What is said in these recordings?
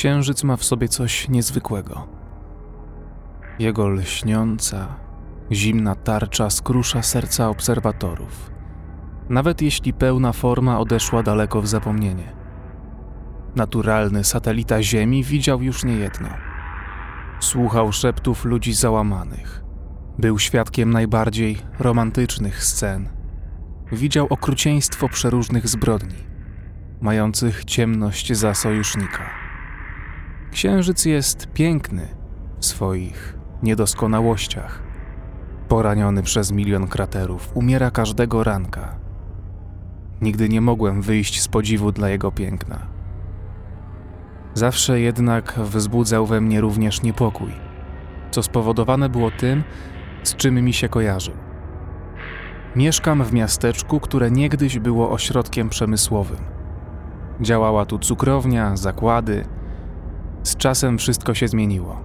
Księżyc ma w sobie coś niezwykłego. Jego lśniąca, zimna tarcza skrusza serca obserwatorów, nawet jeśli pełna forma odeszła daleko w zapomnienie. Naturalny satelita Ziemi widział już niejedno. Słuchał szeptów ludzi załamanych. Był świadkiem najbardziej romantycznych scen. Widział okrucieństwo przeróżnych zbrodni, mających ciemność za sojusznika. Księżyc jest piękny w swoich niedoskonałościach. Poraniony przez milion kraterów, umiera każdego ranka. Nigdy nie mogłem wyjść z podziwu dla jego piękna. Zawsze jednak wzbudzał we mnie również niepokój, co spowodowane było tym, z czym mi się kojarzył. Mieszkam w miasteczku, które niegdyś było ośrodkiem przemysłowym. Działała tu cukrownia, zakłady. Z czasem wszystko się zmieniło.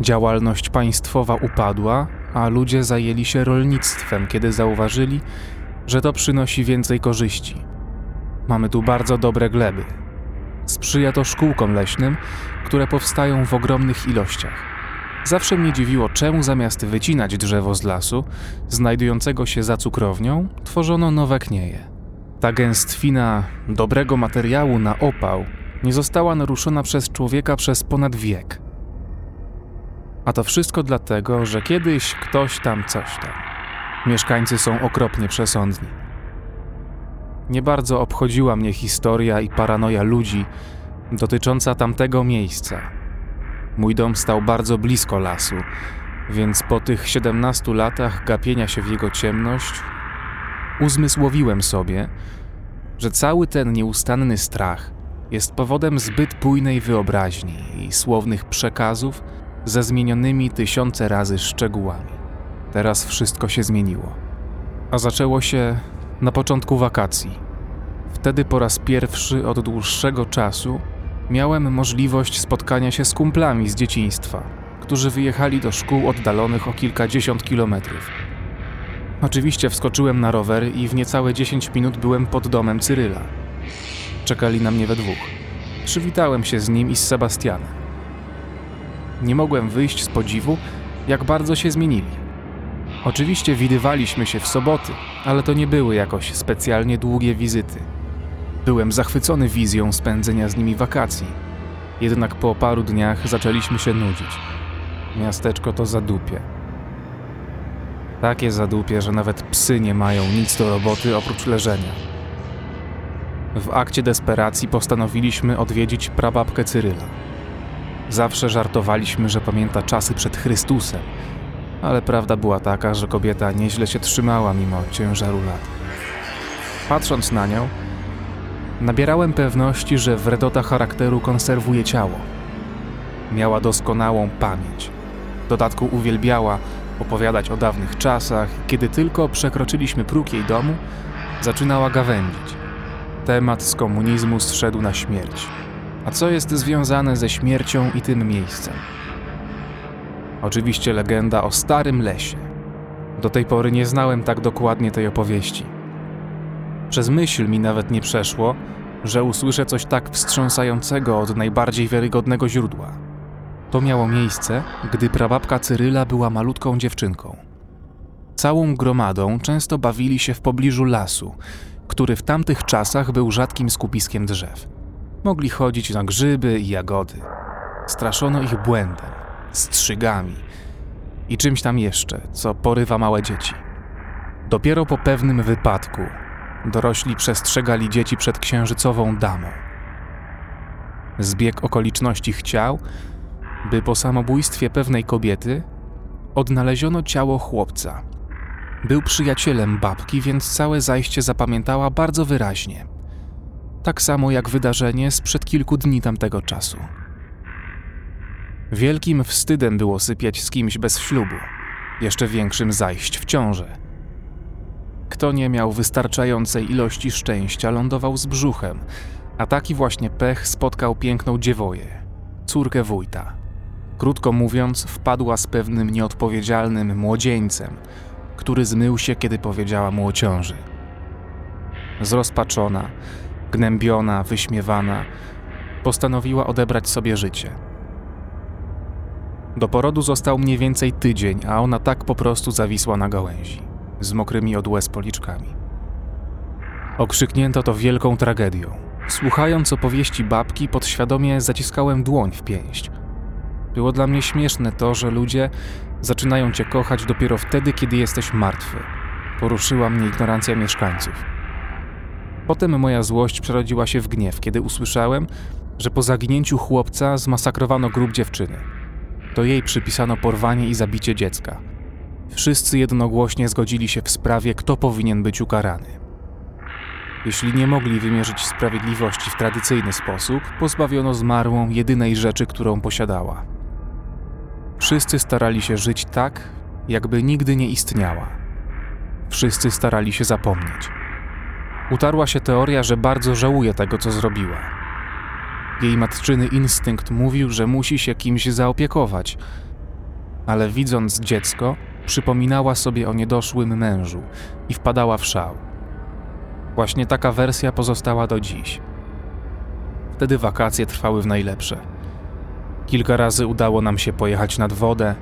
Działalność państwowa upadła, a ludzie zajęli się rolnictwem, kiedy zauważyli, że to przynosi więcej korzyści. Mamy tu bardzo dobre gleby. Sprzyja to szkółkom leśnym, które powstają w ogromnych ilościach. Zawsze mnie dziwiło, czemu zamiast wycinać drzewo z lasu, znajdującego się za cukrownią, tworzono nowe knieje. Ta gęstwina dobrego materiału na opał nie została naruszona przez człowieka przez ponad wiek. A to wszystko dlatego, że kiedyś ktoś tam coś tam. Mieszkańcy są okropnie przesądni. Nie bardzo obchodziła mnie historia i paranoja ludzi dotycząca tamtego miejsca. Mój dom stał bardzo blisko lasu, więc po tych 17 latach gapienia się w jego ciemność, uzmysłowiłem sobie, że cały ten nieustanny strach jest powodem zbyt bujnej wyobraźni i słownych przekazów ze zmienionymi tysiące razy szczegółami. Teraz wszystko się zmieniło. A zaczęło się na początku wakacji. Wtedy po raz pierwszy od dłuższego czasu miałem możliwość spotkania się z kumplami z dzieciństwa, którzy wyjechali do szkół oddalonych o kilkadziesiąt kilometrów. Oczywiście wskoczyłem na rower i w niecałe 10 minut byłem pod domem Cyryla. Czekali na mnie we dwóch. Przywitałem się z nim i z Sebastianem. Nie mogłem wyjść z podziwu, jak bardzo się zmienili. Oczywiście widywaliśmy się w soboty, ale to nie były jakoś specjalnie długie wizyty. Byłem zachwycony wizją spędzenia z nimi wakacji. Jednak po paru dniach zaczęliśmy się nudzić. Miasteczko to zadupie. Takie zadupie, że nawet psy nie mają nic do roboty oprócz leżenia. W akcie desperacji postanowiliśmy odwiedzić prababkę Cyryla. Zawsze żartowaliśmy, że pamięta czasy przed Chrystusem, ale prawda była taka, że kobieta nieźle się trzymała mimo ciężaru lat. Patrząc na nią, nabierałem pewności, że wredota charakteru konserwuje ciało. Miała doskonałą pamięć. W dodatku uwielbiała opowiadać o dawnych czasach, kiedy tylko przekroczyliśmy próg jej domu, zaczynała gawędzić. Temat z komunizmu zszedł na śmierć. A co jest związane ze śmiercią i tym miejscem? Oczywiście legenda o starym lesie. Do tej pory nie znałem tak dokładnie tej opowieści. Przez myśl mi nawet nie przeszło, że usłyszę coś tak wstrząsającego od najbardziej wiarygodnego źródła. To miało miejsce, gdy prababka Cyryla była malutką dziewczynką. Całą gromadą często bawili się w pobliżu lasu, który w tamtych czasach był rzadkim skupiskiem drzew. Mogli chodzić na grzyby i jagody. Straszono ich błędem, strzygami i czymś tam jeszcze, co porywa małe dzieci. Dopiero po pewnym wypadku dorośli przestrzegali dzieci przed księżycową damą. Zbieg okoliczności chciał, by po samobójstwie pewnej kobiety odnaleziono ciało chłopca. Był przyjacielem babki, więc całe zajście zapamiętała bardzo wyraźnie – tak samo jak wydarzenie sprzed kilku dni tamtego czasu. Wielkim wstydem było sypiać z kimś bez ślubu, jeszcze większym zajść w ciążę. Kto nie miał wystarczającej ilości szczęścia, lądował z brzuchem, a taki właśnie pech spotkał piękną dziewoję, córkę wójta. Krótko mówiąc, wpadła z pewnym nieodpowiedzialnym młodzieńcem, który zmył się, kiedy powiedziała mu o ciąży. Zrozpaczona, gnębiona, wyśmiewana, postanowiła odebrać sobie życie. Do porodu został mniej więcej tydzień, a ona tak po prostu zawisła na gałęzi, z mokrymi od łez policzkami. Okrzyknięto to wielką tragedią. Słuchając opowieści babki, podświadomie zaciskałem dłoń w pięść. Było dla mnie śmieszne to, że ludzie zaczynają cię kochać dopiero wtedy, kiedy jesteś martwy. Poruszyła mnie ignorancja mieszkańców. Potem moja złość przerodziła się w gniew, kiedy usłyszałem, że po zaginięciu chłopca zmasakrowano grób dziewczyny. To jej przypisano porwanie i zabicie dziecka. Wszyscy jednogłośnie zgodzili się w sprawie, kto powinien być ukarany. Jeśli nie mogli wymierzyć sprawiedliwości w tradycyjny sposób, pozbawiono zmarłą jedynej rzeczy, którą posiadała. Wszyscy starali się żyć tak, jakby nigdy nie istniała. Wszyscy starali się zapomnieć. Utarła się teoria, że bardzo żałuje tego, co zrobiła. Jej matczyny instynkt mówił, że musi się kimś zaopiekować, ale widząc dziecko, przypominała sobie o niedoszłym mężu i wpadała w szał. Właśnie taka wersja pozostała do dziś. Wtedy wakacje trwały w najlepsze. Kilka razy udało nam się pojechać nad wodę.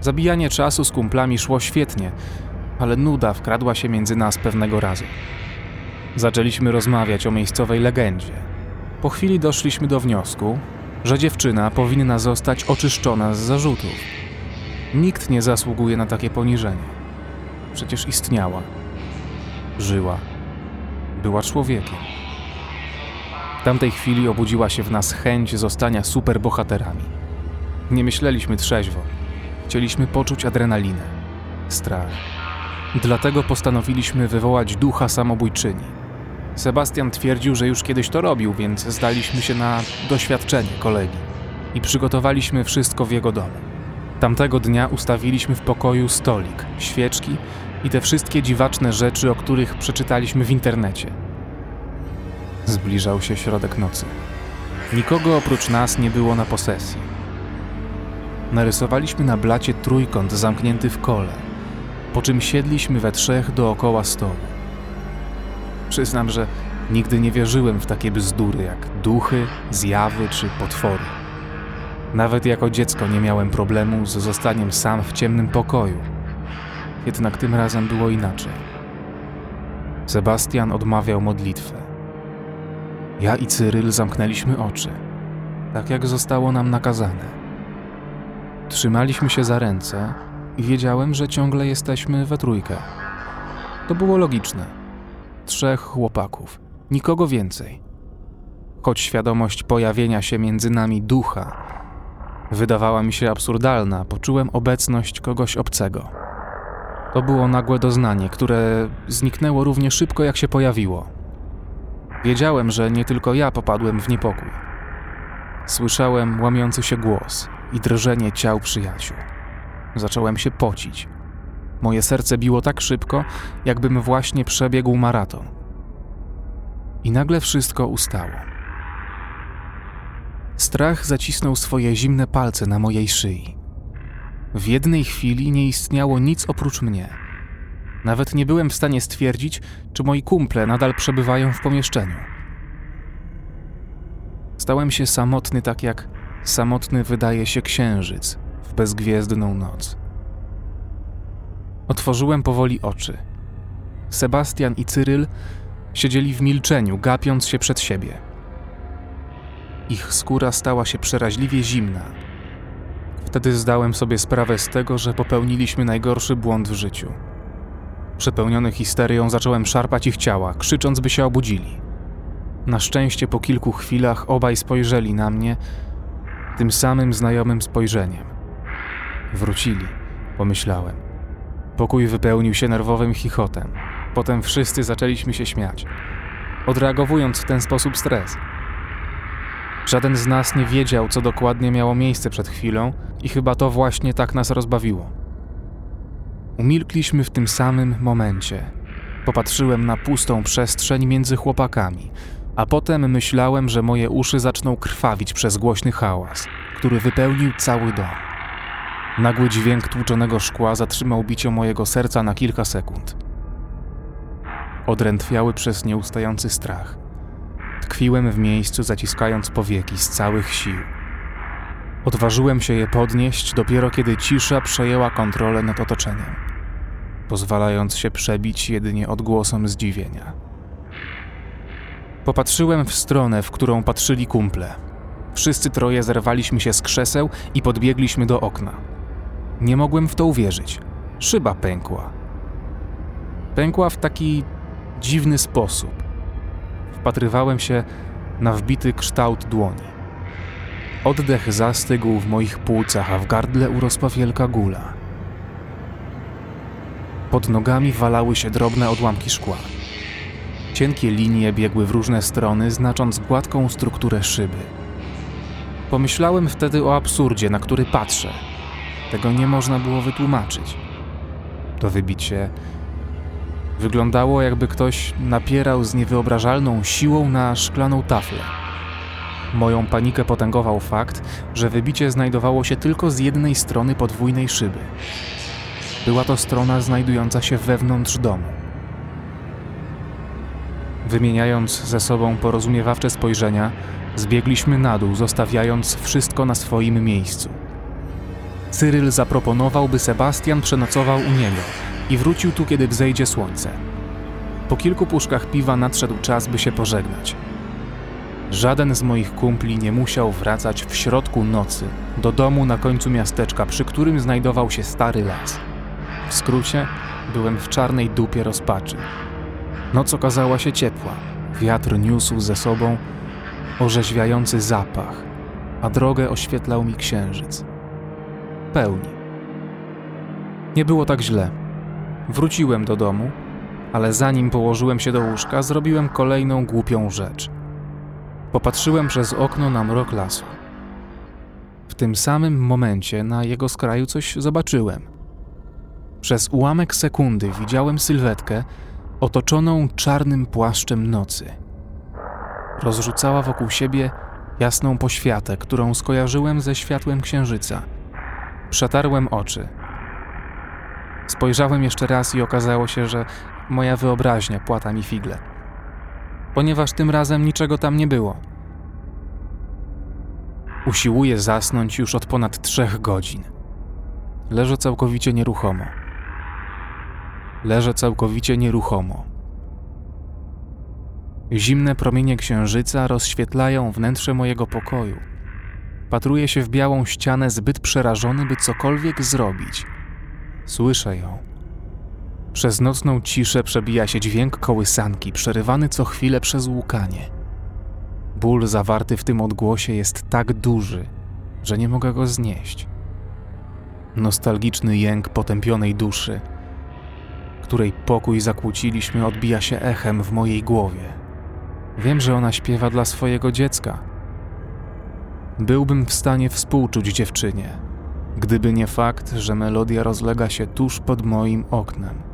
Zabijanie czasu z kumplami szło świetnie, ale nuda wkradła się między nas pewnego razu. Zaczęliśmy rozmawiać o miejscowej legendzie. Po chwili doszliśmy do wniosku, że dziewczyna powinna zostać oczyszczona z zarzutów. Nikt nie zasługuje na takie poniżenie. Przecież istniała, żyła, była człowiekiem. W tamtej chwili obudziła się w nas chęć zostania superbohaterami. Nie myśleliśmy trzeźwo. Chcieliśmy poczuć adrenalinę, strach. Dlatego postanowiliśmy wywołać ducha samobójczyni. Sebastian twierdził, że już kiedyś to robił, więc zdaliśmy się na doświadczenie kolegi i przygotowaliśmy wszystko w jego domu. Tamtego dnia ustawiliśmy w pokoju stolik, świeczki i te wszystkie dziwaczne rzeczy, o których przeczytaliśmy w internecie. Zbliżał się środek nocy. Nikogo oprócz nas nie było na posesji. Narysowaliśmy na blacie trójkąt zamknięty w kole, po czym siedliśmy we trzech dookoła stołu. Przyznam, że nigdy nie wierzyłem w takie bzdury jak duchy, zjawy czy potwory. Nawet jako dziecko nie miałem problemu z zostaniem sam w ciemnym pokoju. Jednak tym razem było inaczej. Sebastian odmawiał modlitwę. Ja i Cyryl zamknęliśmy oczy, tak jak zostało nam nakazane. Trzymaliśmy się za ręce i wiedziałem, że ciągle jesteśmy we trójkę. To było logiczne. Trzech chłopaków, nikogo więcej. Choć świadomość pojawienia się między nami ducha wydawała mi się absurdalna, poczułem obecność kogoś obcego. To było nagłe doznanie, które zniknęło równie szybko, jak się pojawiło. Wiedziałem, że nie tylko ja popadłem w niepokój. Słyszałem łamiący się głos i drżenie ciał przyjaciół. Zacząłem się pocić. Moje serce biło tak szybko, jakbym właśnie przebiegł maraton. I nagle wszystko ustało. Strach zacisnął swoje zimne palce na mojej szyi. W jednej chwili nie istniało nic oprócz mnie. Nawet nie byłem w stanie stwierdzić, czy moi kumple nadal przebywają w pomieszczeniu. Stałem się samotny, tak jak samotny wydaje się księżyc w bezgwiezdną noc. Otworzyłem powoli oczy. Sebastian i Cyryl siedzieli w milczeniu, gapiąc się przed siebie. Ich skóra stała się przeraźliwie zimna. Wtedy zdałem sobie sprawę z tego, że popełniliśmy najgorszy błąd w życiu. Przepełniony histerią zacząłem szarpać ich ciała, krzycząc, by się obudzili. Na szczęście po kilku chwilach obaj spojrzeli na mnie tym samym znajomym spojrzeniem. Wrócili, pomyślałem. Pokój wypełnił się nerwowym chichotem. Potem wszyscy zaczęliśmy się śmiać, odreagowując w ten sposób stres. Żaden z nas nie wiedział, co dokładnie miało miejsce przed chwilą, i chyba to właśnie tak nas rozbawiło. Umilkliśmy w tym samym momencie. Popatrzyłem na pustą przestrzeń między chłopakami, a potem myślałem, że moje uszy zaczną krwawić przez głośny hałas, który wypełnił cały dom. Nagły dźwięk tłuczonego szkła zatrzymał bicie mojego serca na kilka sekund. Odrętwiały przez nieustający strach. Tkwiłem w miejscu, zaciskając powieki z całych sił. Odważyłem się je podnieść dopiero kiedy cisza przejęła kontrolę nad otoczeniem, pozwalając się przebić jedynie odgłosom zdziwienia. Popatrzyłem w stronę, w którą patrzyli kumple. Wszyscy troje zerwaliśmy się z krzeseł i podbiegliśmy do okna. Nie mogłem w to uwierzyć. Szyba pękła. Pękła w taki dziwny sposób. Wpatrywałem się na wbity kształt dłoni. Oddech zastygł w moich płucach, a w gardle urosła wielka gula. Pod nogami walały się drobne odłamki szkła. Cienkie linie biegły w różne strony, znacząc gładką strukturę szyby. Pomyślałem wtedy o absurdzie, na który patrzę. Tego nie można było wytłumaczyć. To wybicie wyglądało, jakby ktoś napierał z niewyobrażalną siłą na szklaną taflę. Moją panikę potęgował fakt, że wybicie znajdowało się tylko z jednej strony podwójnej szyby. Była to strona znajdująca się wewnątrz domu. Wymieniając ze sobą porozumiewawcze spojrzenia, zbiegliśmy na dół, zostawiając wszystko na swoim miejscu. Cyryl zaproponował, by Sebastian przenocował u niego i wrócił tu, kiedy wzejdzie słońce. Po kilku puszkach piwa nadszedł czas, by się pożegnać. Żaden z moich kumpli nie musiał wracać w środku nocy do domu na końcu miasteczka, przy którym znajdował się stary las. W skrócie, byłem w czarnej dupie rozpaczy. Noc okazała się ciepła, wiatr niósł ze sobą orzeźwiający zapach, a drogę oświetlał mi księżyc. Pełni. Nie było tak źle. Wróciłem do domu, ale zanim położyłem się do łóżka, zrobiłem kolejną głupią rzecz. Popatrzyłem przez okno na mrok lasu. W tym samym momencie na jego skraju coś zobaczyłem. Przez ułamek sekundy widziałem sylwetkę otoczoną czarnym płaszczem nocy. Rozrzucała wokół siebie jasną poświatę, którą skojarzyłem ze światłem księżyca. Przetarłem oczy. Spojrzałem jeszcze raz i okazało się, że moja wyobraźnia płata mi figle. Ponieważ tym razem niczego tam nie było. Usiłuję zasnąć już od ponad trzech godzin. Leżę całkowicie nieruchomo. Leżę całkowicie nieruchomo. Zimne promienie księżyca rozświetlają wnętrze mojego pokoju. Patruję się w białą ścianę, zbyt przerażony, by cokolwiek zrobić. Słyszę ją. Przez nocną ciszę przebija się dźwięk kołysanki, przerywany co chwilę przez łukanie. Ból zawarty w tym odgłosie jest tak duży, że nie mogę go znieść. Nostalgiczny jęk potępionej duszy, której pokój zakłóciliśmy, odbija się echem w mojej głowie. Wiem, że ona śpiewa dla swojego dziecka. Byłbym w stanie współczuć dziewczynie, gdyby nie fakt, że melodia rozlega się tuż pod moim oknem.